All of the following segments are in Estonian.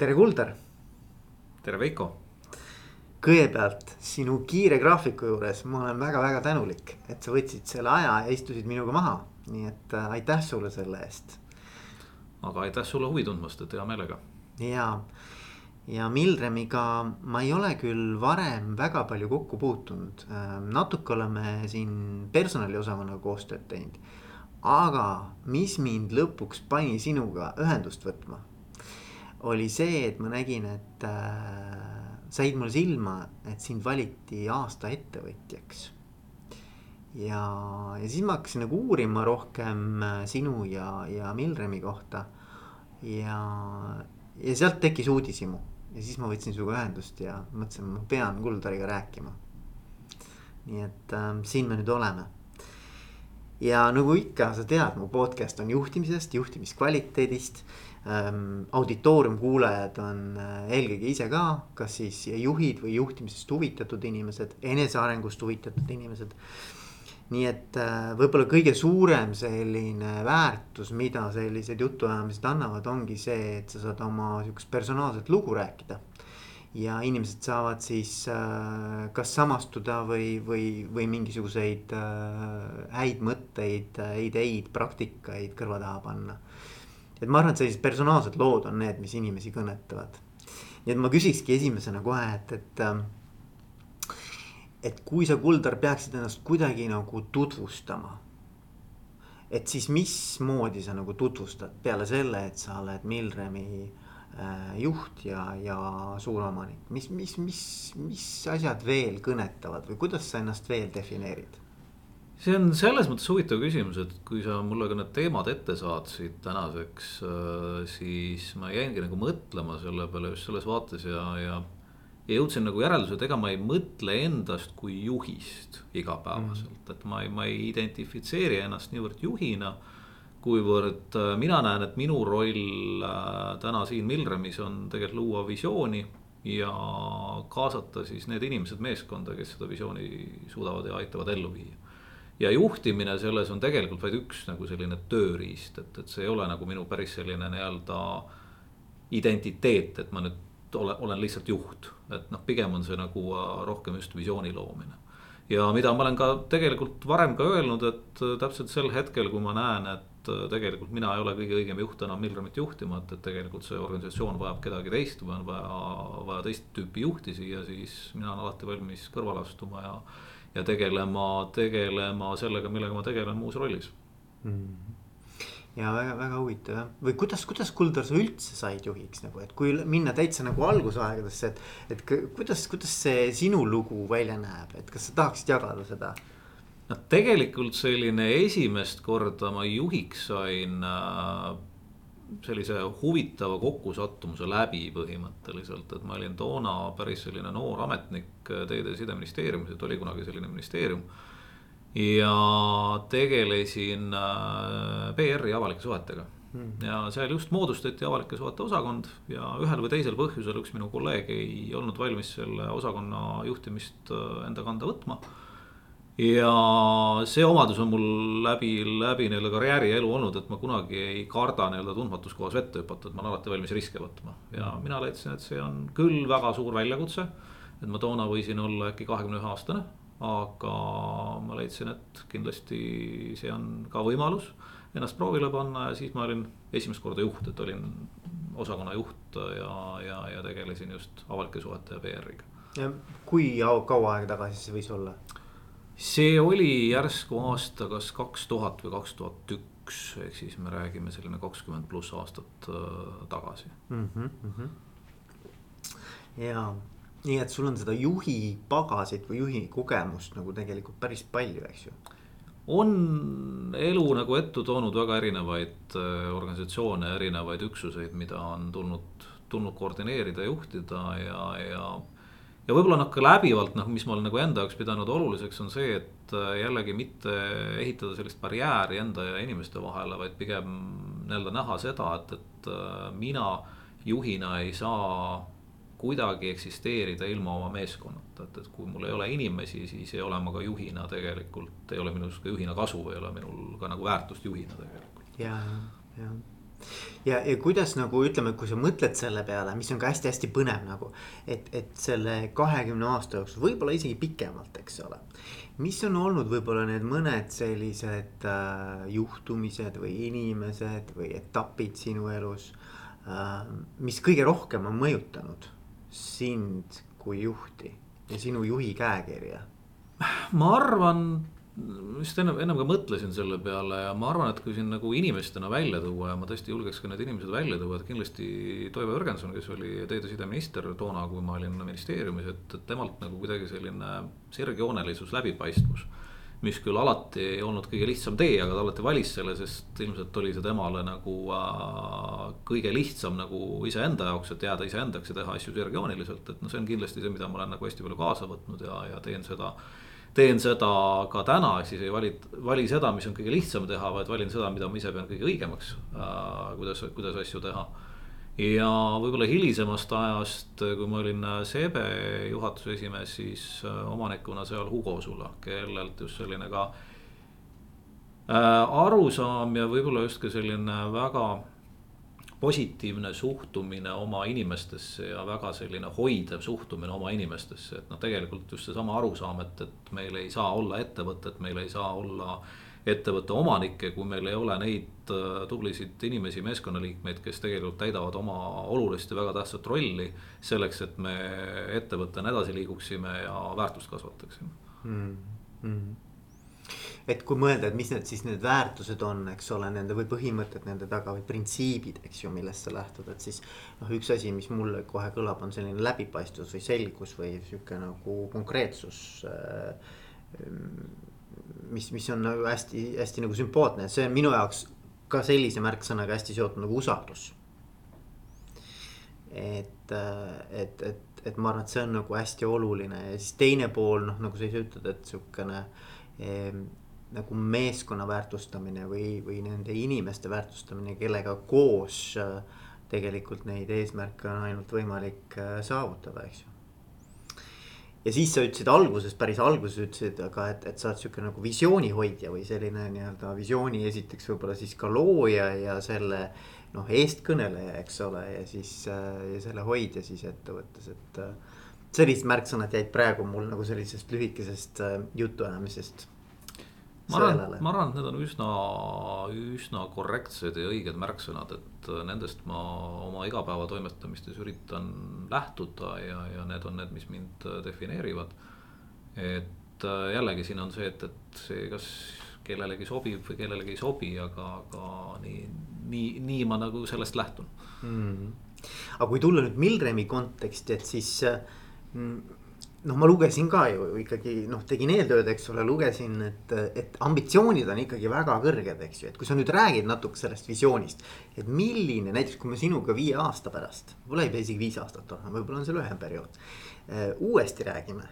tere, Kuldar. tere, Veiko. kõigepealt sinu kiire graafiku juures ma olen väga-väga tänulik, et sa võtsid selle aja ja istusid minuga maha, nii et äh, aitäh sulle selle eest. aga aitäh sulle huvi tundmast, et hea meelega. ja, ja Mildremiga ma ei ole küll varem väga palju kokku puutunud, natuke oleme siin personaliosakonnaga koostööd teinud aga mis mind lõpuks pani sinuga ühendust võtma oli see, et ma nägin, et äh, said mulle silma, et sind valiti aasta ettevõtjaks. ja, ja siis ma hakkasin nagu uurima rohkem äh, sinu ja, ja Milremi kohta. ja, ja sealt tekkis uudishimu ja siis ma võtsin sinuga ühendust ja mõtlesin, ma pean Kuldariga rääkima. nii et äh, siin me nüüd oleme ja nagu ikka, sa tead, mu podcast on juhtimisest, juhtimiskvaliteedist ähm,. auditoorium kuulajad on äh, eelkõige ise ka, kas siis juhid või juhtimisest huvitatud inimesed, enesearengust huvitatud inimesed. nii et äh, võib-olla kõige suurem selline väärtus, mida sellised jutuajamised annavad, ongi see, et sa saad oma sihukest personaalset lugu rääkida ja inimesed saavad siis äh, kas samastuda või, või, või mingisuguseid äh, häid mõtteid, ideid, praktikaid kõrva taha panna. Et ma arvan, et sellised personaalsed lood on need, mis inimesi kõnetavad. nii et ma küsikski esimesena kohe, et, et äh,. et kui sa, Kuldar, peaksid ennast kuidagi nagu tutvustama. et siis mismoodi sa nagu tutvustad peale selle, et sa oled Milremi Äh, juht ja, ja suuromanik, mis, mis, mis, mis asjad veel kõnetavad või kuidas sa ennast veel defineerid? See on selles mõttes huvitav küsimus, et kui sa mulle ka need teemad ette saatsid tänaseks, äh, siis ma jäingi nagu mõtlema selle peale just selles vaates ja, ja. ja jõudsin nagu järeldusele, et ega ma ei mõtle endast kui juhist igapäevaselt mm, et ma ei, ma ei identifitseeri ennast niivõrd juhina kuivõrd äh, mina näen, et minu roll äh, täna siin Milremis on tegelikult luua visiooni ja kaasata siis need inimesed meeskonda, kes seda visiooni suudavad ja aitavad ellu viia. Ja juhtimine selles on tegelikult vaid üks nagu selline tööriist, et, et see ei ole nagu minu päris selline nii-öelda identiteet, et ma nüüd olen, olen lihtsalt juht, et noh, pigem on see nagu äh, rohkem just visiooni loomine ja mida ma olen ka tegelikult varem ka öelnud, et täpselt sel hetkel, kui ma näen, et et äh, tegelikult mina ei ole kõige õigem juht enam Milramit juhtima, et, et tegelikult see organisatsioon vajab kedagi teist või on vaja, vaja teist tüüpi juhti siia, siis mina olen alati valmis kõrvale astuma ja. Ja tegelema, tegelema sellega, millega ma tegelen muus rollis mm. ja väga-väga huvitav jah, või kuidas, kuidas Kuldar sa üldse said juhiks nagu, et kui minna täitsa nagu algusaegadesse, et. et kuidas, kuidas see sinu lugu välja näeb, et kas sa tahaksid jagada seda? noh, tegelikult selline esimest korda ma juhiks sain äh, sellise huvitava kokkusattumuse läbi põhimõtteliselt, et ma olin toona päris selline noor ametnik äh, Teede- Sideministeeriumis, et oli kunagi selline ministeerium. ja tegelesin äh, PR-i avalike suhetega hmm. ja seal just moodustati avalike suhete osakond ja ühel või teisel põhjusel üks minu kolleeg ei olnud valmis selle osakonna juhtimist enda kanda võtma ja see omadus on mul läbi, läbi nii-öelda karjääri ja elu olnud, et ma kunagi ei karda nii-öelda tundmatus kohas vette hüpata, et ma olen alati valmis riske võtma. ja mina leidsin, et see on küll väga suur väljakutse. et ma toona võisin olla äkki kahekümne ühe aastane, aga ma leidsin, et kindlasti see on ka võimalus ennast proovile panna ja siis ma olin esimest korda juht, et olin osakonna juht ja, ja, ja tegelesin just avalike suhete ja PR-iga. kui kaua aega tagasi see võis olla? See oli järsku aasta kas kaks tuhat või kaks tuhat üks, ehk siis me räägime selline kakskümmend pluss aastat äh, tagasi mm. -hmm, mm -hmm. ja nii, et sul on seda juhi pagasit või juhi kogemust nagu tegelikult päris palju, eks ju on elu nagu ette toonud väga erinevaid äh, organisatsioone, erinevaid üksuseid, mida on tulnud, tulnud koordineerida, juhtida ja, ja ja võib-olla noh, ka läbivalt noh, mis ma olen nagu enda jaoks pidanud oluliseks, on see, et äh, jällegi mitte ehitada sellist barjääri enda ja inimeste vahele, vaid pigem nii-öelda näha seda, et, et äh, mina juhina ei saa kuidagi eksisteerida ilma oma meeskonnata, et, et kui mul ei ole inimesi, siis ei ole ma ka juhina tegelikult, ei ole minust ka juhina kasu ei ole minul ka nagu väärtust juhina tegelikult. ja, ja ja, ja kuidas nagu ütleme, kui sa mõtled selle peale, mis on ka hästi-hästi põnev nagu. et, et selle kahekümne aasta jooksul, võib-olla isegi pikemalt, eks ole. mis on olnud võib-olla need mõned sellised äh, juhtumised või inimesed või etapid sinu elus äh,. mis kõige rohkem on mõjutanud sind kui juhti ja sinu juhi käekirja? ma arvan just ennem, ennem ka mõtlesin selle peale ja ma arvan, et kui siin nagu inimestena välja tuua ja ma tõesti julgeks ka need inimesed välja tuua, et kindlasti Toivo Jürgenson, kes oli teede sideminister toona, kui ma olin ministeeriumis, et temalt nagu kuidagi selline sirgjoonelisus, läbipaistvus. mis küll alati ei olnud kõige lihtsam tee, aga ta alati valis selle, sest ilmselt oli see temale nagu äh, kõige lihtsam nagu iseenda jaoks, et jääda iseendaks ja teha asju sirgjooneliselt, et noh, see on kindlasti see, mida ma olen nagu hästi palju kaasa võtnud ja, ja teen seda teen seda ka täna, ehk siis ei vali, vali seda, mis on kõige lihtsam teha, vaid valin seda, mida ma ise pean kõige õigemaks äh,. kuidas, kuidas asju teha. ja võib-olla hilisemast ajast, kui ma olin SEB juhatuse esimees, siis äh, omanikuna seal Hugo Sula, kellelt just selline ka äh, arusaam ja võib-olla just ka selline väga positiivne suhtumine oma inimestesse ja väga selline hoidev suhtumine oma inimestesse, et noh, tegelikult just seesama arusaam, et, et meil ei saa olla ettevõtet, meil ei saa olla ettevõtte omanikke, kui meil ei ole neid äh, tublisid inimesi, meeskonnaliikmeid, kes tegelikult täidavad oma olulist ja väga tähtsat rolli. selleks, et me ettevõttena edasi liiguksime ja väärtust kasvataksime mm. -hmm et kui mõelda, et mis need siis need väärtused on, eks ole, nende või põhimõtted nende taga või printsiibid, eks ju, millest sa lähtud, et siis. noh, üks asi, mis mulle kohe kõlab, on selline läbipaistvus või selgus või sihuke nagu konkreetsus äh,. mis, mis on nagu hästi-hästi nagu sümpaatne, see on minu jaoks ka sellise märksõnaga hästi seotud nagu usaldus. et, äh, et, et, et ma arvan, et see on nagu hästi oluline ja siis teine pool noh, nagu sa ise ütled, et sihukene nagu meeskonna väärtustamine või, või nende inimeste väärtustamine, kellega koos äh, tegelikult neid eesmärke on ainult võimalik äh, saavutada, eks ju. ja siis sa ütlesid alguses, päris alguses ütlesid, aga et, et sa oled sihuke nagu visiooni hoidja või selline nii-öelda visiooni esiteks võib-olla siis ka looja ja selle. noh, eestkõneleja, eks ole, ja siis äh, ja selle hoidja siis ettevõttes, et sellised märksõnad jäid praegu mul nagu sellisest lühikesest jutuajamisest ma arvan, ma arvan, et need on üsna, üsna korrektsed ja õiged märksõnad, et nendest ma oma igapäevatoimetamistes üritan lähtuda ja, ja need on need, mis mind defineerivad. et jällegi siin on see, et, et see, kas kellelegi sobib või kellelegi ei sobi, aga, aga nii, nii, nii ma nagu sellest lähtun. Mm.. aga kui tulla nüüd Milremi konteksti, et siis mm, noh, ma lugesin ka ju ikkagi noh, tegin eeltööd, eks ole, lugesin, et, et ambitsioonid on ikkagi väga kõrged, eks ju, et kui sa nüüd räägid natuke sellest visioonist. et milline näiteks, kui me sinuga viie aasta pärast, võib-olla ei pea isegi viis aastat olema, võib-olla on see lühem periood uh,. uuesti räägime,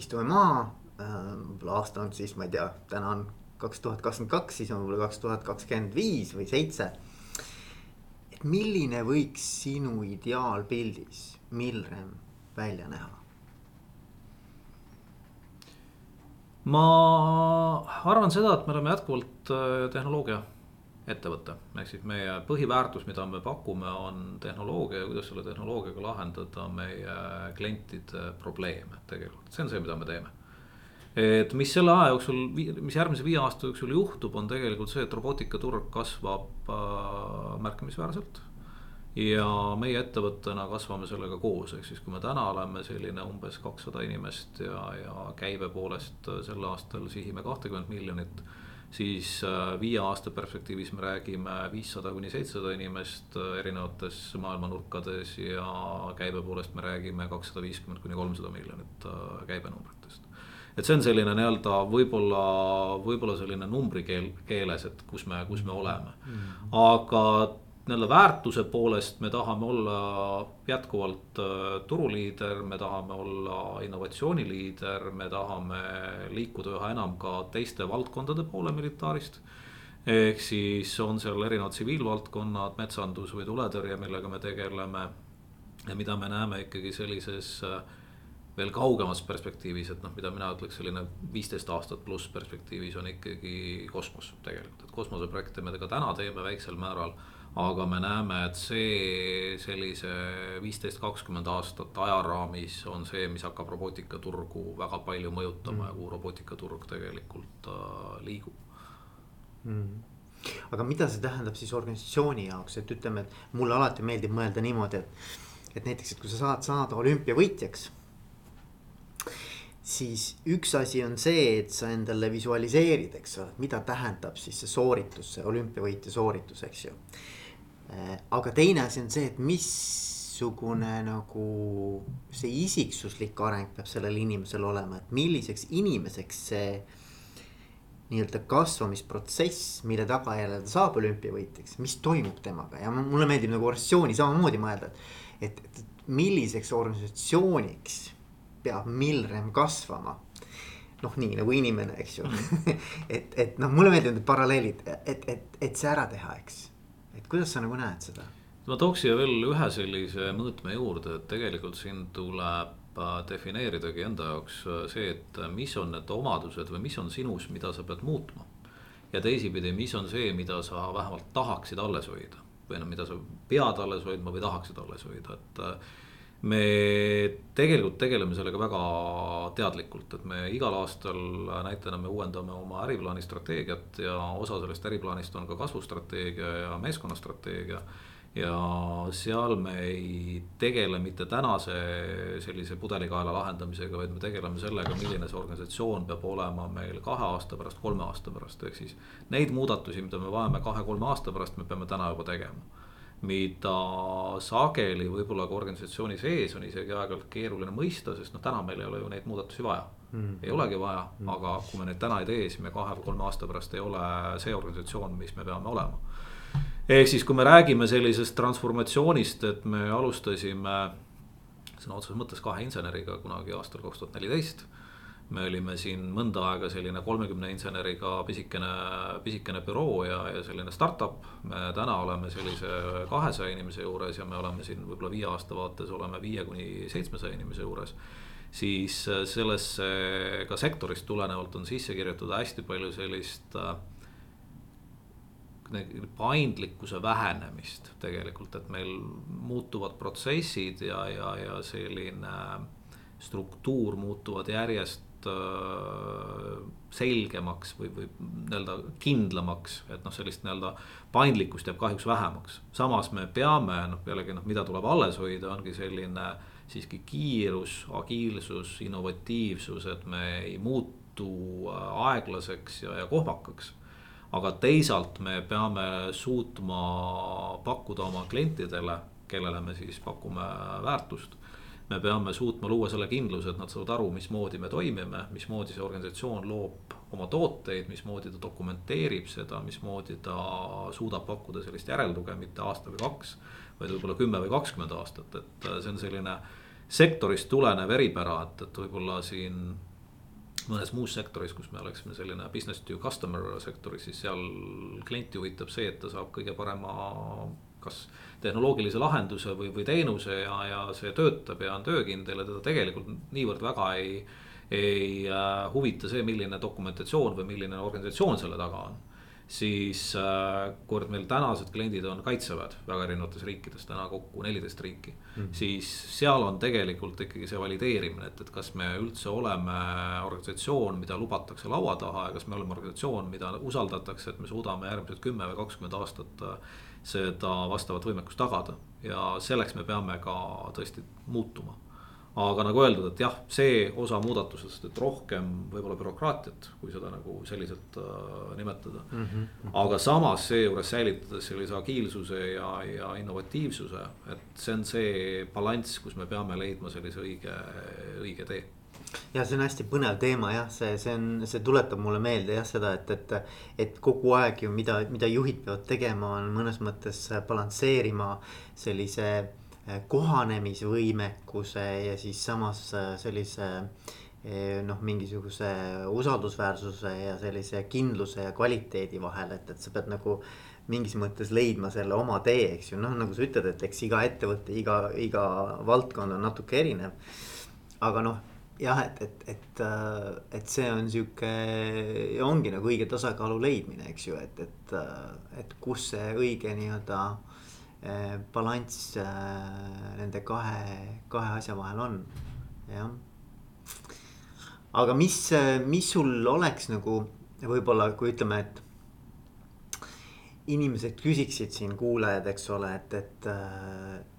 istume maha uh,, võib-olla aasta on siis, ma ei tea, täna on kaks tuhat kakskümmend kaks, siis on võib-olla kaks tuhat kakskümmend viis või seitse. et milline võiks sinu ideaalpildis Milrem välja näha? ma arvan seda, et me oleme jätkuvalt äh, tehnoloogia ettevõte, ehk siis meie põhiväärtus, mida me pakume, on tehnoloogia ja kuidas selle tehnoloogiaga lahendada meie klientide probleeme tegelikult, see on see, mida me teeme. et mis selle aja jooksul, mis järgmise viie aasta jooksul juhtub, on tegelikult see, et robootikaturg kasvab äh, märkimisväärselt ja meie ettevõttena kasvame sellega koos, ehk siis kui me täna oleme selline umbes kakssada inimest ja, ja käibe poolest äh, sel aastal sihime kahtekümmet miljonit. siis äh, viie aasta perspektiivis me räägime viissada kuni seitsesada inimest äh, erinevates maailma nurkades ja käibe poolest me räägime kakssada viiskümmend kuni kolmsada miljonit käibenumbritest et see on selline nii-öelda võib-olla, võib-olla selline numbrikeel, keeles, et kus me, kus me oleme mm.. aga nii-öelda väärtuse poolest me tahame olla jätkuvalt äh, turuliider, me tahame olla innovatsiooniliider, me tahame liikuda üha enam ka teiste valdkondade poole militaarist. ehk siis on seal erinevad tsiviilvaldkonnad, metsandus või tuletõrje, millega me tegeleme. ja mida me näeme ikkagi sellises äh, veel kaugemas perspektiivis, et noh, mida mina ütleks, selline viisteist aastat pluss perspektiivis on ikkagi kosmos tegelikult, et kosmoseprojekte me ka täna teeme väiksel määral aga me näeme, et see sellise viisteist, kakskümmend aastat ajaraamis on see, mis hakkab robootikaturgu väga palju mõjutama mm. ja kuhu robootikaturg tegelikult äh, liigub mm aga mida see tähendab siis organisatsiooni jaoks, et ütleme, et mulle alati meeldib mõelda niimoodi, et. et näiteks, et kui sa saad saada olümpiavõitjaks. siis üks asi on see, et sa endale visualiseerid, eks ole, mida tähendab siis see sooritus, see olümpiavõitja sooritus, eks ju aga teine asi on see, et missugune nagu see isiksuslik areng peab sellel inimesel olema, et milliseks inimeseks see nii-öelda kasvamisprotsess, mille tagajärjel ta saab olümpiavõitjaks, mis toimub temaga ja mulle meeldib nagu organisatsiooni samamoodi mõelda, et. et, et milliseks organisatsiooniks peab Milrem kasvama. noh, nii nagu inimene, eks ju et, et noh, mulle meeldivad need paralleelid, et, et, et see ära teha, eks et kuidas sa nagu näed seda? ma tooks siia veel ühe sellise mõõtme juurde, et tegelikult siin tuleb äh, defineeridagi enda jaoks äh, see, et äh, mis on need omadused või mis on sinus, mida sa pead muutma. ja teisipidi, mis on see, mida sa vähemalt tahaksid alles hoida või noh, mida sa pead alles hoidma või tahaksid alles hoida, et me tegelikult tegeleme sellega väga teadlikult, et me igal aastal näitena me uuendame oma äriplaani strateegiat ja osa sellest äriplaanist on ka kasvustrateegia ja meeskonnastrateegia. ja seal me ei tegele mitte tänase sellise pudelikaela lahendamisega, vaid me tegeleme sellega, milline see organisatsioon peab olema meil kahe aasta pärast, kolme aasta pärast, ehk siis. Neid muudatusi, mida me vajame kahe-kolme aasta pärast, me peame täna juba tegema mida sageli võib-olla ka organisatsiooni sees on isegi aeg-ajalt keeruline mõista, sest noh, täna meil ei ole ju neid muudatusi vaja mm.. ei olegi vaja mm., aga kui me neid täna ei tee, siis me kahe või kolme aasta pärast ei ole see organisatsioon, mis me peame olema. ehk siis, kui me räägime sellisest transformatsioonist, et me alustasime sõna otseses mõttes kahe inseneriga kunagi aastal kaks tuhat neliteist me olime siin mõnda aega selline kolmekümne inseneriga pisikene, pisikene büroo ja, ja selline startup. me täna oleme sellise kahesaja inimese juures ja me oleme siin võib-olla viie aasta vaates oleme viie kuni seitsmesaja inimese juures. siis sellesse ka sektorist tulenevalt on sisse kirjutatud hästi palju sellist äh, paindlikkuse vähenemist tegelikult, et meil muutuvad protsessid ja, ja, ja selline struktuur muutuvad järjest Äh, selgemaks või, või nii-öelda kindlamaks, et noh, sellist nii-öelda paindlikkust jääb kahjuks vähemaks. samas me peame noh, jällegi noh, mida tuleb alles hoida, ongi selline siiski kiirus, agiilsus, innovatiivsus, et me ei muutu äh, aeglaseks ja, ja kohmakaks aga teisalt me peame suutma pakkuda oma klientidele, kellele me siis pakume väärtust me peame suutma luua selle kindluse, et nad saavad aru, mismoodi me toimime, mismoodi see organisatsioon loob oma tooteid, mismoodi ta dokumenteerib seda, mismoodi ta suudab pakkuda sellist järeltuge, mitte aasta või kaks. vaid võib-olla kümme või kakskümmend aastat, et see on selline sektorist tulenev eripära, et, et võib-olla siin mõnes muus sektoris, kus me oleksime selline business to customer sektoris, siis seal klienti huvitab see, et ta saab kõige parema kas tehnoloogilise lahenduse või, või teenuse ja, ja see töötab ja on töökindel ja teda tegelikult niivõrd väga ei. ei äh, huvita see, milline dokumentatsioon või milline organisatsioon selle taga on siis äh, kuivõrd meil tänased kliendid on kaitseväed väga erinevates riikides, täna kokku neliteist riiki mm. -hmm. siis seal on tegelikult ikkagi see valideerimine, et, et kas me üldse oleme organisatsioon, mida lubatakse laua taha ja kas me oleme organisatsioon, mida usaldatakse, et me suudame järgmised kümme või kakskümmend aastat äh, seda vastavat võimekust tagada ja selleks me peame ka tõesti muutuma. aga nagu öeldud, et jah, see osa muudatusest, et rohkem võib-olla bürokraatiat, kui seda nagu selliselt äh, nimetada mm. -hmm. aga samas seejuures säilitades sellise agiilsuse ja, ja innovatiivsuse, et see on see balanss, kus me peame leidma sellise õige, õige tee ja see on hästi põnev teema jah, see, see on, see tuletab mulle meelde jah seda, et, et. et kogu aeg ju mida, mida juhid peavad tegema, on mõnes mõttes balansseerima sellise eh, kohanemisvõimekuse ja siis samas eh, sellise eh, noh, mingisuguse usaldusväärsuse ja sellise kindluse ja kvaliteedi vahel, et, et sa pead nagu mingis mõttes leidma selle oma tee, eks ju, noh, nagu sa ütled, et eks iga ettevõte, iga, iga valdkond on natuke erinev. aga noh jah, et, et, et, äh, et see on sihuke, ongi nagu õige tasakaalu leidmine, eks ju, et, et, äh, et kus see õige nii-öelda äh, balanss nende kahe, kahe asja vahel on, jah. aga mis, mis sul oleks nagu võib-olla, kui ütleme, et inimesed küsiksid siin, kuulajad, eks ole, et, et,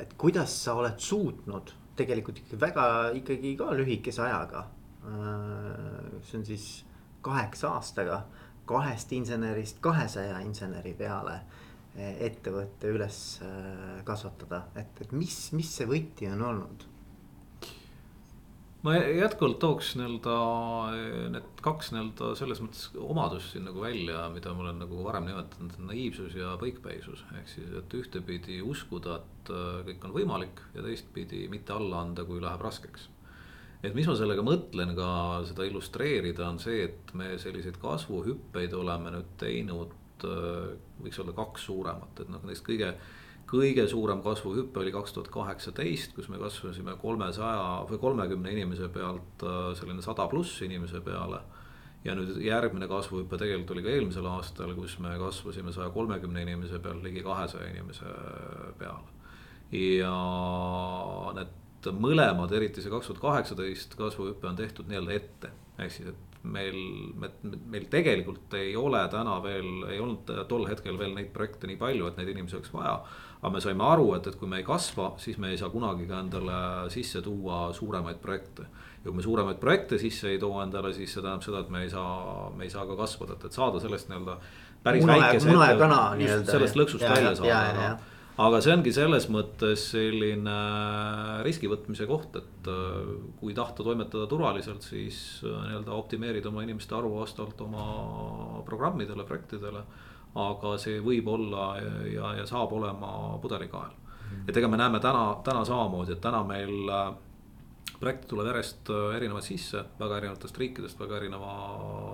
et kuidas sa oled suutnud tegelikult ikkagi väga ikkagi ka lühikese ajaga. see on siis kaheksa aastaga kahest insenerist kahesaja inseneri peale ettevõtte üles kasvatada, et, et mis, mis see võti on olnud? Ma jätkuvalt tooks nii-öelda need kaks nii-öelda selles mõttes omadust siin nagu välja, mida ma olen nagu varem nimetanud, naiivsus ja põikpäisus. ehk siis, et ühtepidi uskuda, et äh, kõik on võimalik ja teistpidi mitte alla anda, kui läheb raskeks. et mis ma sellega mõtlen ka seda illustreerida, on see, et me selliseid kasvuhüppeid oleme nüüd teinud, äh, võiks olla kaks suuremat, et noh, neist kõige kõige suurem kasvuhüpe oli kaks tuhat kaheksateist, kus me kasvasime kolmesaja või kolmekümne inimese pealt äh, selline sada pluss inimese peale. ja nüüd järgmine kasvuhüpe tegelikult oli ka eelmisel aastal, kus me kasvasime saja kolmekümne inimese pealt ligi kahesaja inimese peale. ja need mõlemad, eriti see kaks tuhat kaheksateist kasvuhüpe on tehtud nii-öelda ette, ehk siis, et meil, meil tegelikult ei ole täna veel, ei olnud tol hetkel veel neid projekte nii palju, et neid inimesi oleks vaja. Aga me saime aru, et, et kui me ei kasva, siis me ei saa kunagi ka endale sisse tuua suuremaid projekte. ja kui me suuremaid projekte sisse ei too endale, siis see tähendab seda, et me ei saa, me ei saa ka kasvada, et, et saada sellest nii-öelda. sellest lõksust ja, välja saada aga see ongi selles mõttes selline riski võtmise koht, et äh, kui tahta toimetada turvaliselt, siis äh, nii-öelda optimeerida oma inimeste arvu vastavalt oma programmidele, projektidele. Aga see võib olla ja, ja saab olema pudelikael. et ega me näeme täna, täna samamoodi, et täna meil äh, projekte tuleb järjest erinevaid sisse, väga erinevatest riikidest, väga erineva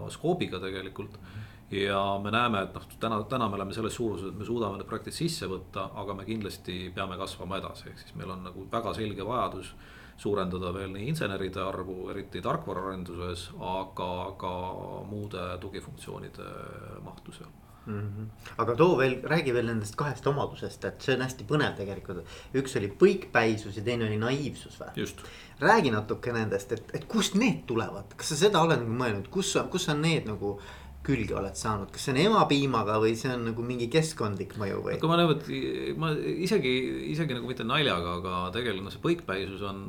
skoobiga tegelikult. -hmm ja me näeme, et noh, täna, täna me oleme selles suuruses, et me suudame need projektid sisse võtta, aga me kindlasti peame kasvama edasi, ehk siis meil on nagu väga selge vajadus. suurendada veel nii inseneride arvu, eriti tarkvaraarenduses, aga ka muude tugifunktsioonide mahtu seal mm. -hmm. aga too veel, räägi veel nendest kahest omadusest, et see on hästi põnev tegelikult. üks oli põikpäisus ja teine oli naiivsus või? räägi natuke nendest, et, et kust need tulevad, kas sa seda oled nagu mõelnud, kus, kus on need nagu külge oled saanud, kas see on emapiimaga või see on nagu mingi keskkondlik mõju või? kui ma niimoodi, ma isegi, isegi nagu mitte naljaga, aga tegelikult noh, see põikpäisus on,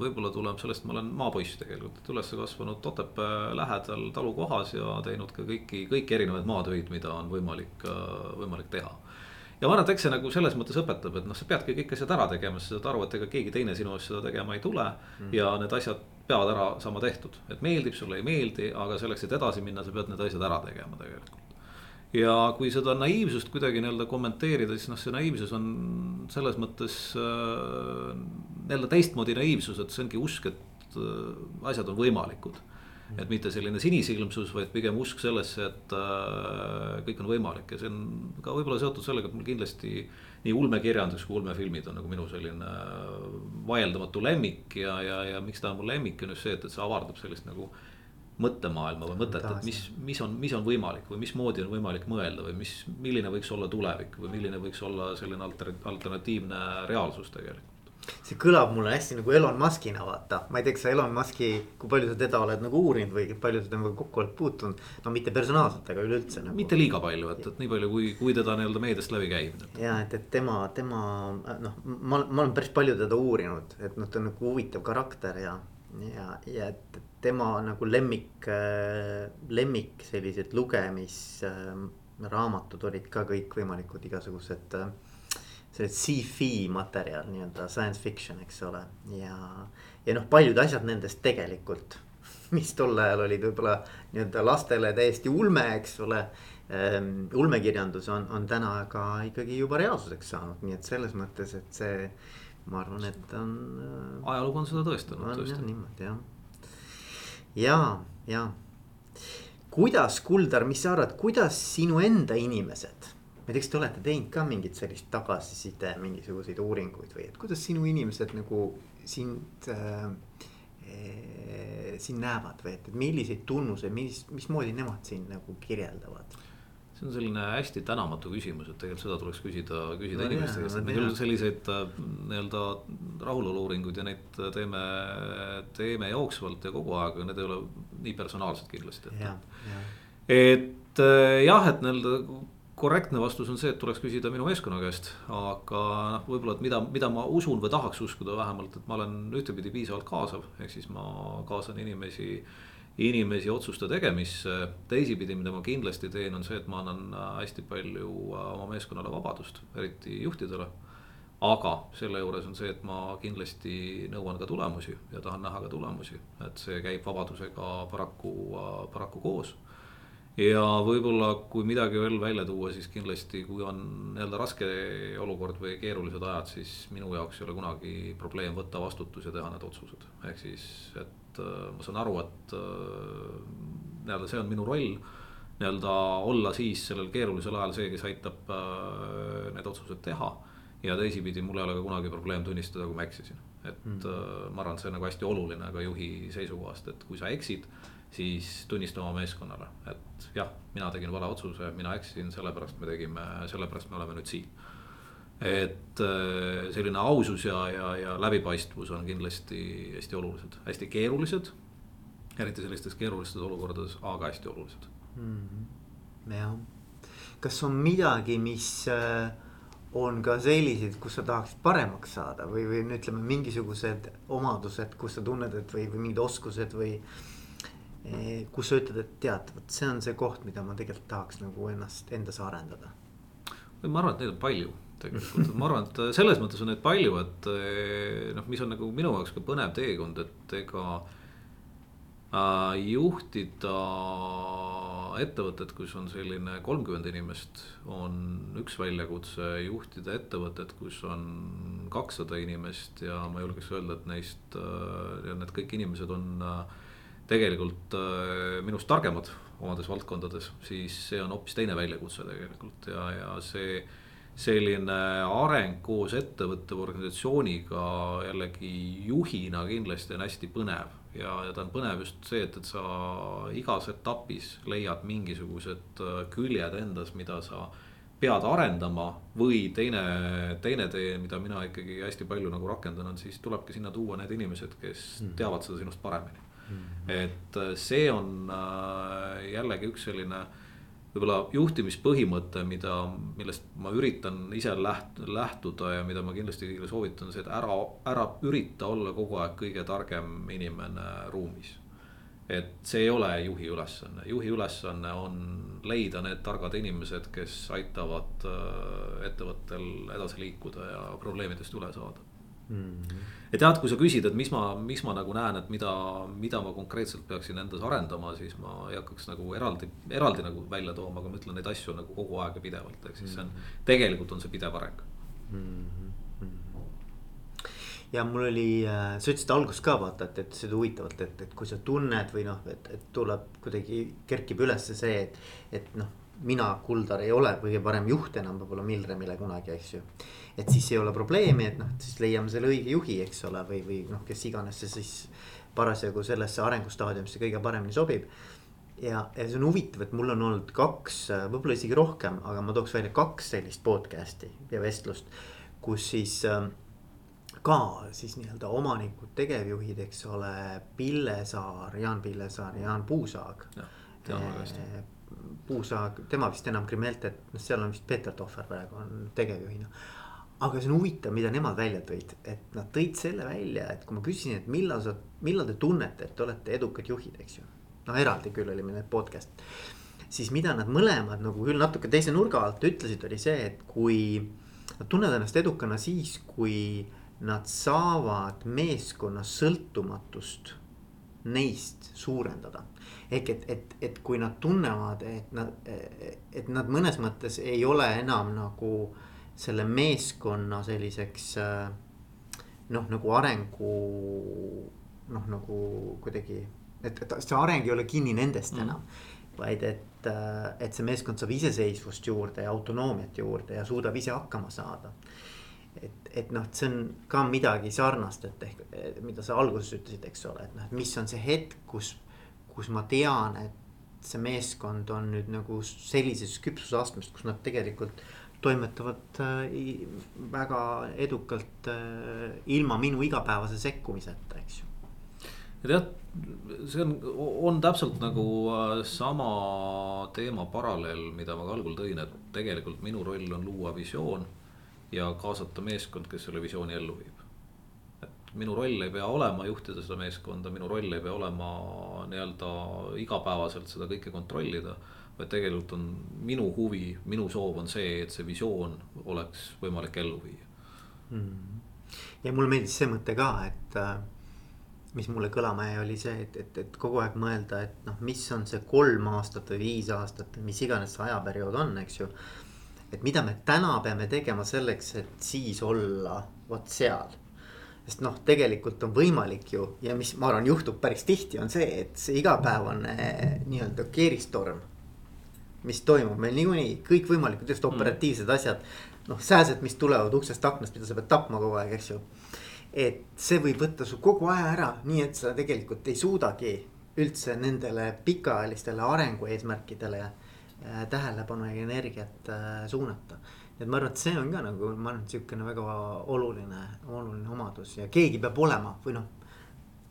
võib-olla tuleb sellest, ma olen maapoiss tegelikult, et üles kasvanud Otepää lähedal talukohas ja teinud ka kõiki, kõiki erinevaid maatöid, mida on võimalik, võimalik teha. Ja ma arvan, et eks see nagu selles mõttes õpetab, et noh, sa peadki kõik asjad ära tegema, sa saad aru, et ega keegi teine sinu eest seda tegema ei tule mm.. ja need asjad peavad ära saama tehtud, et meeldib, sulle ei meeldi, aga selleks, et edasi minna, sa pead need asjad ära tegema tegelikult. Ja kui seda naiivsust kuidagi nii-öelda kommenteerida, siis noh, see naiivsus on selles mõttes äh, nii-öelda teistmoodi naiivsus, et see ongi usk, et äh, asjad on võimalikud et mitte selline sinisilmsus, vaid pigem usk sellesse, et äh, kõik on võimalik ja see on ka võib-olla seotud sellega, et mul kindlasti. nii ulmekirjandus kui ulmefilmid on nagu minu selline äh, vaieldamatu lemmik ja, ja, ja miks ta on mu lemmik on just see, et, et see avardab sellist nagu mõttemaailma või mõtet, et mis, mis on, mis on võimalik või mismoodi on võimalik mõelda või mis, milline võiks olla tulevik või milline võiks olla selline alter, alternatiivne reaalsus tegelikult see kõlab mulle hästi nagu Elon Muskina vaata, ma ei tea, kas sa Elon Muski, kui palju sa teda oled nagu uurinud või palju sa temaga kokku oled puutunud. no mitte personaalselt, aga üleüldse nagu. mitte liiga palju, et, et nii palju, kui, kui teda nii-öelda meediast läbi käib. ja et, et tema, tema noh, ma, ma olen päris palju teda uurinud, et noh, ta on nagu huvitav karakter ja. Ja, ja et tema nagu lemmik, lemmik sellised lugemisraamatud olid ka kõikvõimalikud igasugused see sci-fi materjal, nii-öelda science fiction, eks ole, ja. ja noh, paljud asjad nendest tegelikult, mis tol ajal olid võib-olla nii-öelda lastele täiesti ulme, eks ole ähm,. ulmekirjandus on, on täna ka ikkagi juba reaalsuseks saanud, nii et selles mõttes, et see, ma arvan, et on äh,. ajalugu on seda tõestanud. on jah niimoodi jah, ja, ja kuidas, Kuldar, mis sa arvad, kuidas sinu enda inimesed ma ei tea, kas te olete teinud ka mingit sellist tagasiside, mingisuguseid uuringuid või et kuidas sinu inimesed nagu sind äh, eh, siin näevad või et, et milliseid tunnuseid, mis, mismoodi nemad siin nagu kirjeldavad? See on selline hästi tänamatu küsimus, et tegelikult seda tuleks küsida, küsida no, inimeste käest, et me küll selliseid äh, nii-öelda rahulolu-uuringuid ja neid teeme, teeme jooksvalt ja kogu aeg, aga need ei ole nii personaalsed kindlasti. et äh, jah, et nii-öelda korrektne vastus on see, et tuleks küsida minu meeskonna käest, aga noh, võib-olla, et mida, mida ma usun või tahaks uskuda vähemalt, et ma olen ühtepidi piisavalt kaasav, ehk siis ma kaasan inimesi inimesi otsuste tegemisse. teisipidi, mida ma kindlasti teen, on see, et ma annan hästi palju oma meeskonnale vabadust, eriti juhtidele. aga selle juures on see, et ma kindlasti nõuan ka tulemusi ja tahan näha ka tulemusi, et see käib vabadusega paraku, paraku koos ja võib-olla, kui midagi veel välja tuua, siis kindlasti, kui on nii-öelda raske olukord või keerulised ajad, siis minu jaoks ei ole kunagi probleem võtta vastutus ja teha need otsused. ehk siis, et äh, ma saan aru, et äh, nii-öelda see on minu roll. nii-öelda olla siis sellel keerulisel ajal see, kes aitab äh, need otsused teha. ja teisipidi, mul ei ole ka kunagi probleem tunnistada, kui ma eksisin. et mm. ma arvan, et see on nagu hästi oluline ka juhi seisukohast, et kui sa eksid siis tunnista oma meeskonnale, et jah, mina tegin vale otsuse, mina eksisin, sellepärast me tegime, sellepärast me oleme nüüd siin. et äh, selline ausus ja, ja, ja läbipaistvus on kindlasti hästi olulised, hästi keerulised. eriti sellistes keerulistes olukordades, aga hästi olulised mm. -hmm. jah, kas on midagi, mis äh, on ka selliseid, kus sa tahaksid paremaks saada või, või ütleme, mingisugused omadused, kus sa tunned, et või, või mingid oskused või kus sa ütled, et tead, vot see on see koht, mida ma tegelikult tahaks nagu ennast endas arendada. ma arvan, et neid on palju tegelikult, ma arvan, et selles mõttes on neid palju, et eh, noh, mis on nagu minu jaoks ka põnev teekond, et ega äh, juhtida ettevõtet, kus on selline kolmkümmend inimest, on üks väljakutse. juhtida ettevõtet, kus on kakssada inimest ja ma julgeks öelda, et neist äh,, need kõik inimesed on äh, tegelikult äh, minust targemad omades valdkondades, siis see on hoopis teine väljakutse tegelikult ja, ja see. selline areng koos ettevõtte või organisatsiooniga jällegi juhina kindlasti on hästi põnev. ja, ja ta on põnev just see, et, et sa igas etapis leiad mingisugused äh, küljed endas, mida sa pead arendama või teine, teine tee, mida mina ikkagi hästi palju nagu rakendan, on siis tulebki sinna tuua need inimesed, kes mm. teavad seda sinust paremini. Et äh, see on äh, jällegi üks selline võib-olla juhtimispõhimõte, mida, millest ma üritan ise läht-, lähtuda ja mida ma kindlasti kõigile soovitan, see, et ära, ära ürita olla kogu aeg kõige targem inimene ruumis. et see ei ole juhi ülesanne, juhi ülesanne on leida need targad inimesed, kes aitavad äh, ettevõttel edasi liikuda ja probleemidest üle saada. -hmm. et jah, et kui sa küsid, et mis ma, mis ma nagu näen, et mida, mida ma konkreetselt peaksin endas arendama, siis ma ei hakkaks nagu eraldi, eraldi nagu välja tooma, aga ma ütlen neid asju nagu kogu aeg ja pidevalt, ehk siis see on, mhm. tegelikult on see pidev areng mm. -hmm ja mul oli, äh, sa ütlesid alguses ka vaata, et, et seda huvitavalt, et, et kui sa tunned või noh, et, et tuleb kuidagi kerkib ülesse see, et, et noh mina, Kuldar, ei ole kõige parem juht enam võib-olla Milremile kunagi, eks ju. et siis ei ole probleemi, et noh, siis leiame selle õige juhi, eks ole, või, või noh, kes iganes see siis parasjagu sellesse arengustaadiumisse kõige paremini sobib. ja, ja see on huvitav, et mul on olnud kaks, võib-olla isegi rohkem, aga ma tooks välja kaks sellist podcast'i ja vestlust, kus siis äh, ka siis nii-öelda omanikud, tegevjuhid, eks ole, Pillesaar, Jaan Pillesaar, Jaan Puusaag. tean Puusaag, tema vist enam Krimeltet, noh, seal on vist Peeter Tohver praegu on tegevjuhina. aga see on huvitav, mida nemad välja tõid, et nad tõid selle välja, et kui ma küsisin, et millal sa, millal te tunnete, et te olete edukad juhid, eks ju. noh, eraldi küll oli meil podcast, siis mida nad mõlemad nagu küll natuke teise nurga alt ütlesid, oli see, et kui. Nad tunnevad ennast edukana siis, kui nad saavad meeskonna sõltumatust neist suurendada ehk et, et, et kui nad tunnevad, et nad, et nad mõnes mõttes ei ole enam nagu selle meeskonna selliseks noh, nagu arengu noh, nagu kuidagi, et, et see areng ei ole kinni nendest mm. enam. vaid et, et see meeskond saab iseseisvust juurde ja autonoomiat juurde ja suudab ise hakkama saada. et, et noh, see on ka midagi sarnast, et ehk, mida sa alguses ütlesid, eks ole, et noh, et mis on see hetk, kus, kus ma tean, et see meeskond on nüüd nagu sellises küpsusastmes, kus nad tegelikult toimetavad äh, väga edukalt äh, ilma minu igapäevase sekkumiseta, eks ju. jah, see on, on täpselt nagu äh, sama teema paralleel, mida ma ka algul tõin, et tegelikult minu roll on luua visioon ja kaasata meeskond, kes selle visiooni ellu viib. Minu roll ei pea olema juhtida seda meeskonda, minu roll ei pea olema nii-öelda igapäevaselt seda kõike kontrollida vaid tegelikult on minu huvi, minu soov on see, et see visioon oleks võimalik ellu viia. Mm.. ja mulle meeldis see mõte ka, et äh, mis mulle kõlama jäi, oli see, et, et, et kogu aeg mõelda, et noh, mis on see kolm aastat või viis aastat või mis iganes see ajaperiood on, eks ju. et mida me täna peame tegema selleks, et siis olla vot seal sest noh, tegelikult on võimalik ju ja mis ma arvan, juhtub päris tihti, on see, et see igapäevane nii-öelda keeristorm mis toimub meil niikuinii kõikvõimalikud just mm. operatiivsed mm. asjad. noh, sääsed, mis tulevad uksest aknast, mida sa pead tapma kogu aeg, eks ju. et see võib võtta su kogu aja ära, nii et sa tegelikult ei suudagi üldse nendele pikaajalistele arengueesmärkidele äh, tähelepanu ja energiat äh, suunata. Et ma arvan, et see on ka nagu, ma arvan, et sihukene väga oluline, oluline omadus ja keegi peab olema või noh.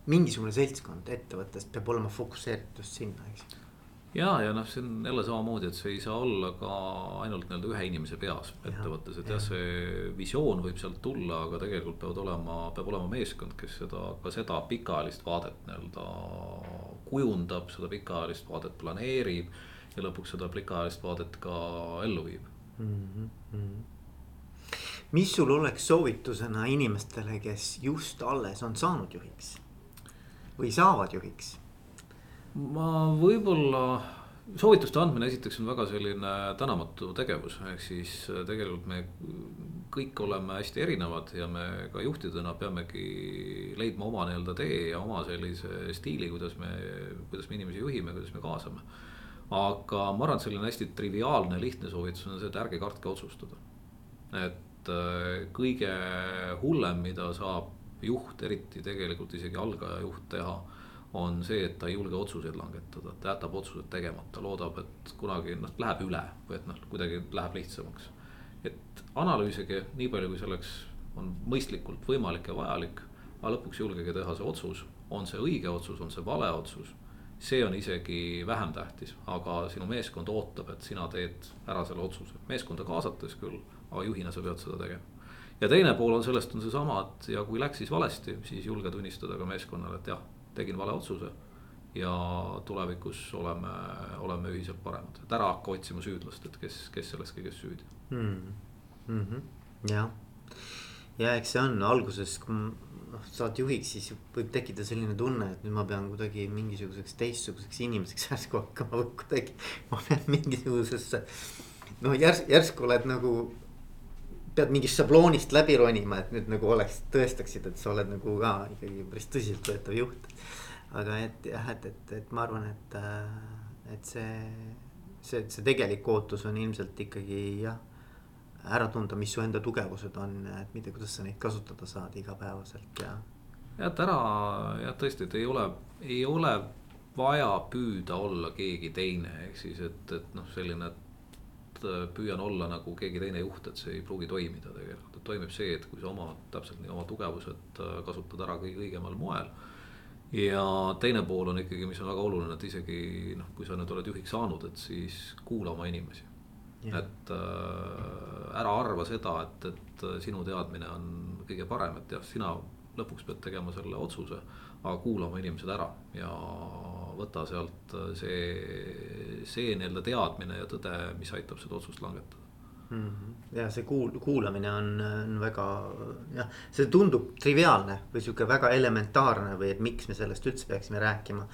mingisugune seltskond ettevõttest peab olema fokusseeritud just sinna, eks ja, ja noh, see on jälle samamoodi, et see ei saa olla ka ainult nii-öelda ühe inimese peas ettevõttes, et jah, see visioon võib sealt tulla, aga tegelikult peavad olema, peab olema meeskond, kes seda, ka seda pikaajalist vaadet nii-öelda kujundab, seda pikaajalist vaadet planeerib. ja lõpuks seda pikaajalist vaadet ka ellu viib mm. -hmm. mis sul oleks soovitusena inimestele, kes just alles on saanud juhiks või saavad juhiks? ma võib-olla, soovituste andmine esiteks on väga selline tänamatu tegevus, ehk siis äh, tegelikult me kõik oleme hästi erinevad ja me ka juhtidena peamegi leidma oma nii-öelda tee ja oma sellise stiili, kuidas me, kuidas me inimesi juhime, kuidas me kaasame. Aga ma arvan, et selline hästi triviaalne, lihtne soovitus on see, et ärge kartke otsustada. et äh, kõige hullem, mida saab juht, eriti tegelikult isegi algaja juht teha on see, et ta ei julge otsuseid langetada, ta jätab otsused tegemata, loodab, et kunagi noh, läheb üle või et noh, kuidagi läheb lihtsamaks. et analüüsige nii palju, kui selleks on mõistlikult võimalik ja vajalik, aga lõpuks julgege teha see otsus, on see õige otsus, on see vale otsus. See on isegi vähem tähtis, aga sinu meeskond ootab, et sina teed ära selle otsuse, meeskonda kaasates küll, aga juhina sa pead seda tegema. Ja teine pool on sellest on seesama, et ja kui läks siis valesti, siis julge tunnistada ka meeskonnale, et jah tegin vale otsuse. ja tulevikus oleme, oleme ühiselt paremad, et ära hakka otsima süüdlast, et kes, kes selles kõiges süüdi. Mm.. Mm -hmm. jah, ja eks see on alguses, kui noh, saad juhiks, siis võib tekkida selline tunne, et nüüd ma pean kuidagi mingisuguseks teistsuguseks inimeseks järsku hakkama või kuidagi. ma pean mingisugusesse noh, järs-, järsku oled nagu pead mingist šabloonist läbi ronima, et nüüd nagu oleks, tõestaksid, et sa oled nagu ka ikkagi päris tõsiseltvõetav juht. aga et jah, et, et, et ma arvan, et, äh, et see, see, see tegelik ootus on ilmselt ikkagi jah. Ära tunda, mis su enda tugevused on, et mitte, kuidas sa neid kasutada saad igapäevaselt ja. jah, et ära jah, tõesti, et ei ole, ei ole vaja püüda olla keegi teine, ehk siis, et, et noh, selline Äh, püüan olla nagu keegi teine juht, et see ei pruugi toimida tegelikult, et toimib see, et kui sa oma täpselt nii oma tugevused äh, kasutad ära kõige õigemal moel. ja teine pool on ikkagi, mis on väga oluline, et isegi noh, kui sa nüüd oled juhiks saanud, et siis kuula oma inimesi. Et äh, ära arva seda, et, et sinu teadmine on kõige parem, et jah, sina lõpuks pead tegema selle otsuse, aga kuula oma inimesed ära ja võta sealt äh, see, see nii-öelda teadmine ja tõde, mis aitab seda otsust langetada mm. -hmm. ja see kuul-, kuulamine on, on väga jah, see tundub triviaalne või sihuke väga elementaarne või et miks me sellest üldse peaksime rääkima.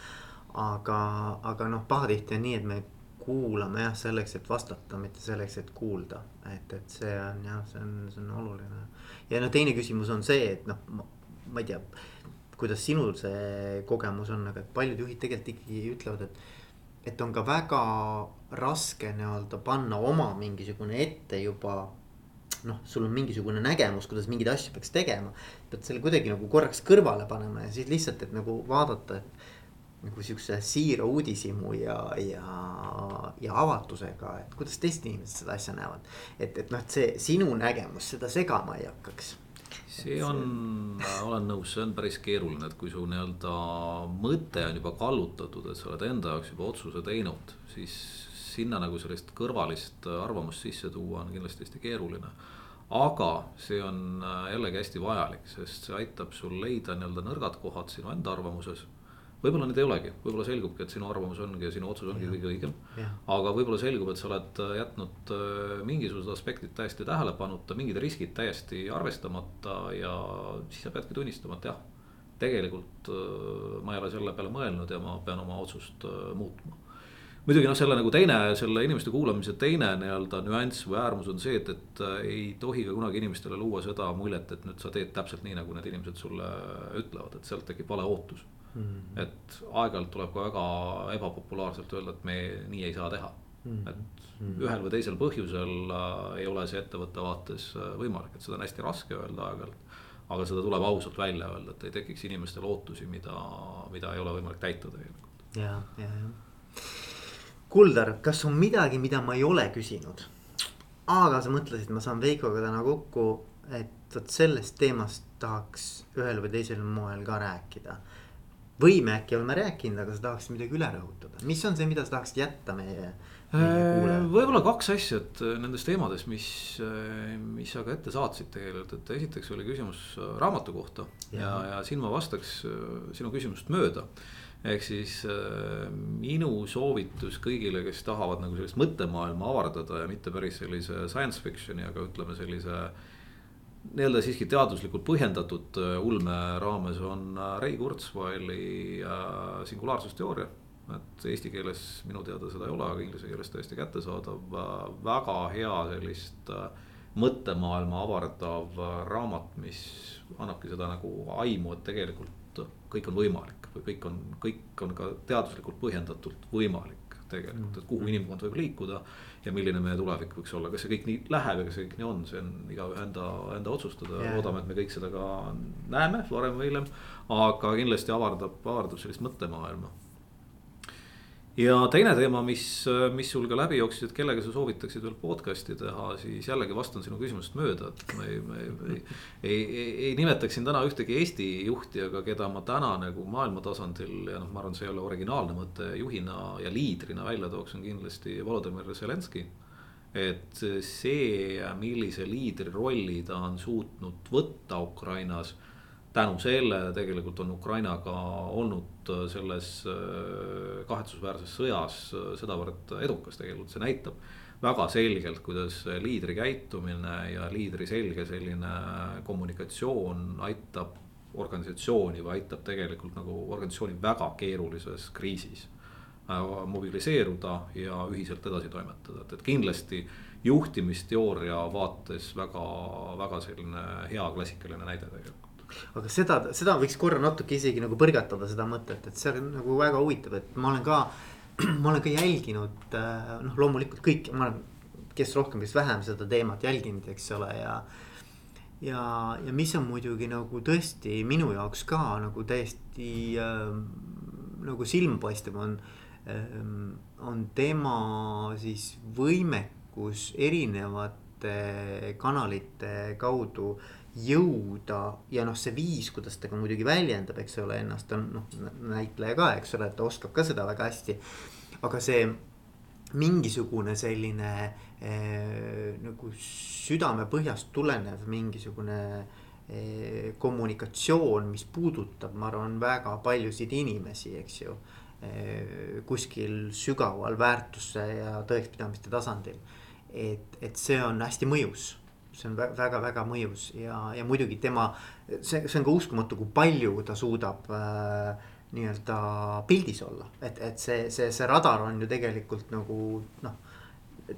aga, aga noh, pahatihti on nii, et me kuulame jah selleks, et vastata, mitte selleks, et kuulda, et, et see on jah, see on, see on oluline. ja no teine küsimus on see, et noh, ma ei tea kuidas sinul see kogemus on, aga paljud juhid tegelikult ikkagi ütlevad, et. et on ka väga raske nii-öelda panna oma mingisugune ette juba noh, sul on mingisugune nägemus, kuidas mingeid asju peaks tegema. pead selle kuidagi nagu korraks kõrvale panema ja siis lihtsalt, et nagu vaadata, et nagu siukse siira uudishimu ja, ja, ja avatusega, et kuidas teised inimesed seda asja näevad. et, et noh, et see sinu nägemus seda segama ei hakkaks see on, olen nõus, see on päris keeruline, et kui su nii-öelda mõte on juba kallutatud, et sa oled enda jaoks juba otsuse teinud, siis sinna nagu sellist kõrvalist arvamust sisse tuua on kindlasti hästi keeruline. aga see on jällegi hästi vajalik, sest see aitab sul leida nii-öelda nõrgad kohad sinu enda arvamuses võib-olla neid ei olegi, võib-olla selgubki, et sinu arvamus ongi ja sinu otsus ongi kõige õigem. aga võib-olla selgub, et sa oled äh, jätnud äh, mingisugused aspektid täiesti tähelepanuta, mingid riskid täiesti arvestamata ja siis sa peadki tunnistama, et jah. tegelikult äh, ma ei ole selle peale mõelnud ja ma pean oma otsust muutma muidugi noh, selle nagu teine, selle inimeste kuulamise teine nii-öelda nüanss või äärmus on see, et, et ei tohi ka kunagi inimestele luua seda muljet, et nüüd sa teed täpselt nii, nagu need inimesed sulle ütlevad, et sealt tekib vale ootus mm. et aeg-ajalt tuleb ka väga ebapopulaarselt öelda, et me nii ei saa teha mm. et mm ühel või teisel põhjusel äh, ei ole see ettevõtte vaates äh, võimalik, et seda on hästi raske öelda aeg-ajalt. aga seda tuleb ausalt välja öelda, et ei tekiks inimestel ootusi, mida, mida ei ole võimalik täita tegelikult. ja, ja, ja. Kuldar, kas on midagi, mida ma ei ole küsinud? aga sa mõtlesid, ma saan Veikoga täna kokku, et vot sellest teemast tahaks ühel või teisel moel ka rääkida või me äkki oleme rääkinud, aga sa tahaksid midagi üle rõhutada, mis on see, mida sa tahaksid jätta meie, meie äh, võib-olla kaks asja, et äh, nendes teemades, mis, äh, mis sa ka ette saatsid tegelikult, et esiteks oli küsimus raamatu kohta ja, ja, ja siin ma vastaks sinu küsimusest mööda. Ehk siis minu soovitus kõigile, kes tahavad nagu sellist mõttemaailma avardada ja mitte päris sellise science fiction'i, aga ütleme sellise äh, nii-öelda siiski teaduslikult põhjendatud äh, ulme raames on äh, Ray Kurzweili äh, singulaarsusteooria. et eesti keeles minu teada seda ei ole, aga inglise keeles täiesti kättesaadav, väga hea sellist mõttemaailma avardav raamat, mis annabki seda nagu aimu, et tegelikult kõik on võimalik või kõik on, kõik on ka teaduslikult põhjendatult võimalik tegelikult, et kuhu mm. inimkond võib liikuda ja milline meie tulevik võiks olla, kas see kõik nii läheb ja kas see kõik nii on, see on igaühe enda, enda otsustada yeah., loodame, et me kõik seda ka näeme varem või hiljem. aga kindlasti avardab, avardab sellist mõttemaailma. Ja teine teema, mis, mis sul ka läbi jooksis, et kellega sa soovitaksid veel podcast'i teha, siis jällegi vastan sinu küsimusest mööda, et me ei, me ei, ei, ei, ei, ei nimetaks siin täna ühtegi Eesti juhti, aga keda ma täna nagu maailma tasandil ja noh, ma arvan, see ei ole originaalne mõte, juhina ja liidrina välja tooks, on kindlasti Volodõmõr Zelenskõi et see, millise liidri rolli ta on suutnud võtta Ukrainas. Tänu sellele tegelikult on Ukraina ka olnud selles äh, kahetsusväärses sõjas äh, sedavõrd edukas tegelikult, see näitab väga selgelt, kuidas liidri käitumine ja liidri selge selline kommunikatsioon aitab organisatsiooni või aitab tegelikult nagu organisatsiooni väga keerulises kriisis Äh, mobiliseeruda ja ühiselt edasi toimetada, et, et kindlasti juhtimisteooria vaates väga, väga selline hea klassikaline näide tegelikult. Aga seda, seda võiks korra natuke isegi nagu põrgatada seda mõtet, et see on nagu väga huvitav, et ma olen ka, ma olen ka jälginud äh, noh, loomulikult kõik, ma olen, kes rohkem, kes vähem seda teemat jälginud, eks ole, ja ja, ja mis on muidugi nagu tõesti minu jaoks ka nagu täiesti äh, nagu silmapaistev on äh, on tema siis võimekus erinevate kanalite kaudu jõuda ja noh, see viis, kuidas ta ka muidugi väljendab, eks ole, ennast on noh, näitleja ka, eks ole, et ta oskab ka seda väga hästi. aga see mingisugune selline eh, nagu südamepõhjast tulenev mingisugune eh, kommunikatsioon, mis puudutab, ma arvan, väga paljusid inimesi, eks ju Eh, kuskil sügaval väärtuste ja tõekspidamiste tasandil. et, et see on hästi mõjus, see on väga-väga mõjus ja, ja muidugi tema, see, see on ka uskumatu, kui palju ta suudab äh, nii-öelda pildis olla, et, et see, see, see radar on ju tegelikult nagu noh.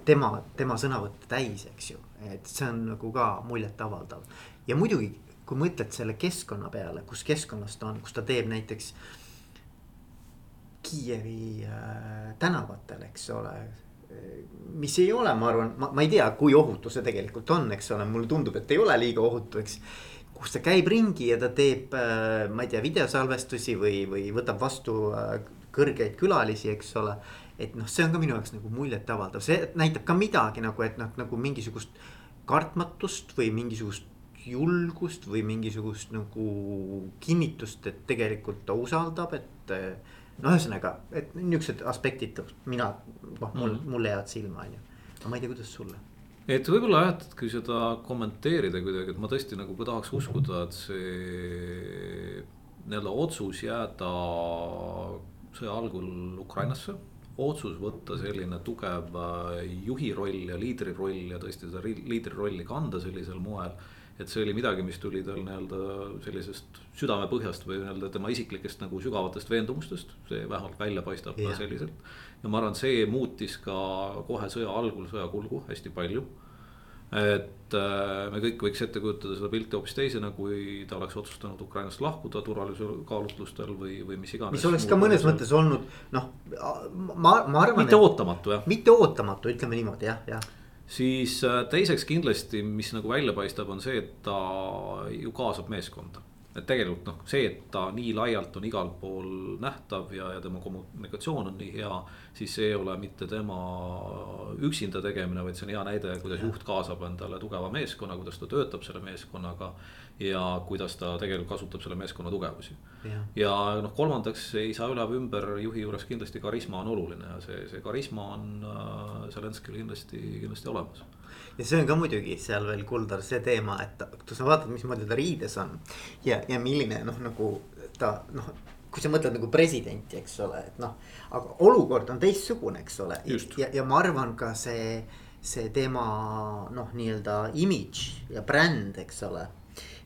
tema, tema sõnavõtte täis, eks ju, et see on nagu ka muljetavaldav ja muidugi, kui mõtled selle keskkonna peale, kus keskkonnas ta on, kus ta teeb näiteks Kiievi äh, tänavatel, eks ole. Mis ei ole, ma arvan, ma, ma ei tea, kui ohutu see tegelikult on, eks ole, mulle tundub, et ei ole liiga ohutu, eks. kus ta käib ringi ja ta teeb, ma ei tea, videosalvestusi või, või võtab vastu kõrgeid külalisi, eks ole et noh, see on ka minu jaoks nagu muljetavaldav, see näitab ka midagi nagu, et noh, nagu mingisugust kartmatust või mingisugust julgust või mingisugust nagu kinnitust, et tegelikult ta usaldab, et. No ühesõnaga, et niuksed aspektid mina, noh mul mm., mulle jäävad silma, on ju, aga ma ei tea, kuidas sulle et võib-olla jah, et kui seda kommenteerida kuidagi, et ma tõesti nagu ka tahaks uskuda, et see nii-öelda otsus jääda sõja algul Ukrainasse otsus võtta selline tugev juhi roll ja liidri roll ja tõesti seda liidri rolli kanda sellisel moel. Et see oli midagi, mis tuli tal nii-öelda sellisest südamepõhjast või nii-öelda tema isiklikest nagu sügavatest veendumustest, see vähemalt välja paistab yeah. selliselt. ja ma arvan, see muutis ka kohe sõja algul sõja kulgu hästi palju et äh, me kõik võiks ette kujutada seda pilti hoopis teisena, kui ta oleks otsustanud Ukrainast lahkuda turvalisuse kaalutlustel või, või mis iganes. mis oleks ka mõnes mõttes olnud noh, ma, ma arvan. mitte et, ootamatu jah. mitte ootamatu, ütleme niimoodi jah, jah. Siis äh, teiseks kindlasti, mis nagu välja paistab, on see, et ta ju kaasab meeskonda et tegelikult noh, see, et ta nii laialt on igal pool nähtav ja, ja tema kommunikatsioon on nii hea. siis see ei ole mitte tema üksinda tegemine, vaid see on hea näide, kuidas juht kaasab endale tugeva meeskonna, kuidas ta töötab selle meeskonnaga. Ja kuidas ta tegelikult kasutab selle meeskonna tugevusi. ja, ja noh, kolmandaks ei saa üle või ümber juhi juures kindlasti karisma on oluline ja see, see karisma on äh, Zelenskil kindlasti, kindlasti olemas ja see on ka muidugi seal veel Kuldar see teema, et kui sa vaatad, mismoodi ta riides on. ja, ja milline noh, nagu ta noh, kui sa mõtled nagu presidenti, eks ole, et noh. aga olukord on teistsugune, eks ole, ja, ja ma arvan ka see, see tema noh, nii-öelda imidž ja bränd, eks ole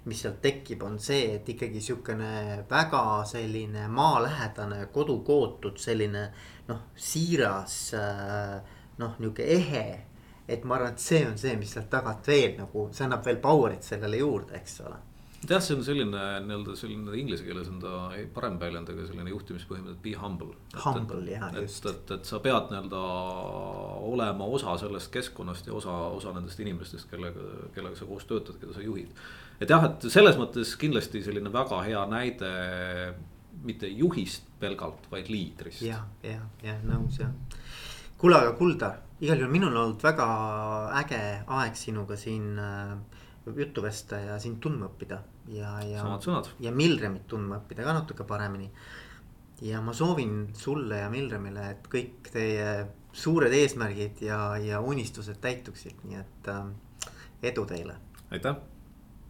mis sealt tekib, on see, et ikkagi sihukene väga selline maalähedane, kodukootud selline noh, siiras noh, nihuke ehe et ma arvan, et see on see, mis sealt tagant veel nagu, see annab veel power'it sellele juurde, eks ole jah, see on selline nii-öelda selline inglise keeles on ta parem väljend, aga selline juhtimispõhimõte, be humble. Humble jah, just. et, et, et sa pead nii-öelda olema osa sellest keskkonnast ja osa, osa nendest inimestest, kellega, kellega sa koos töötad, keda sa juhid. Et jah, et selles mõttes kindlasti selline väga hea näide mitte juhist pelgalt, vaid liidrist. ja, ja, ja nõus jah. kuule, aga Kuldar igal juhul minul on olnud väga äge aeg sinuga siin äh, juttu vesta ja sind tundma õppida ja, ja. samad sõnad. ja Milremit tundma õppida ka natuke paremini. ja ma soovin sulle ja Milremile, et kõik teie suured eesmärgid ja, ja unistused täituksid, nii et äh, edu teile. aitäh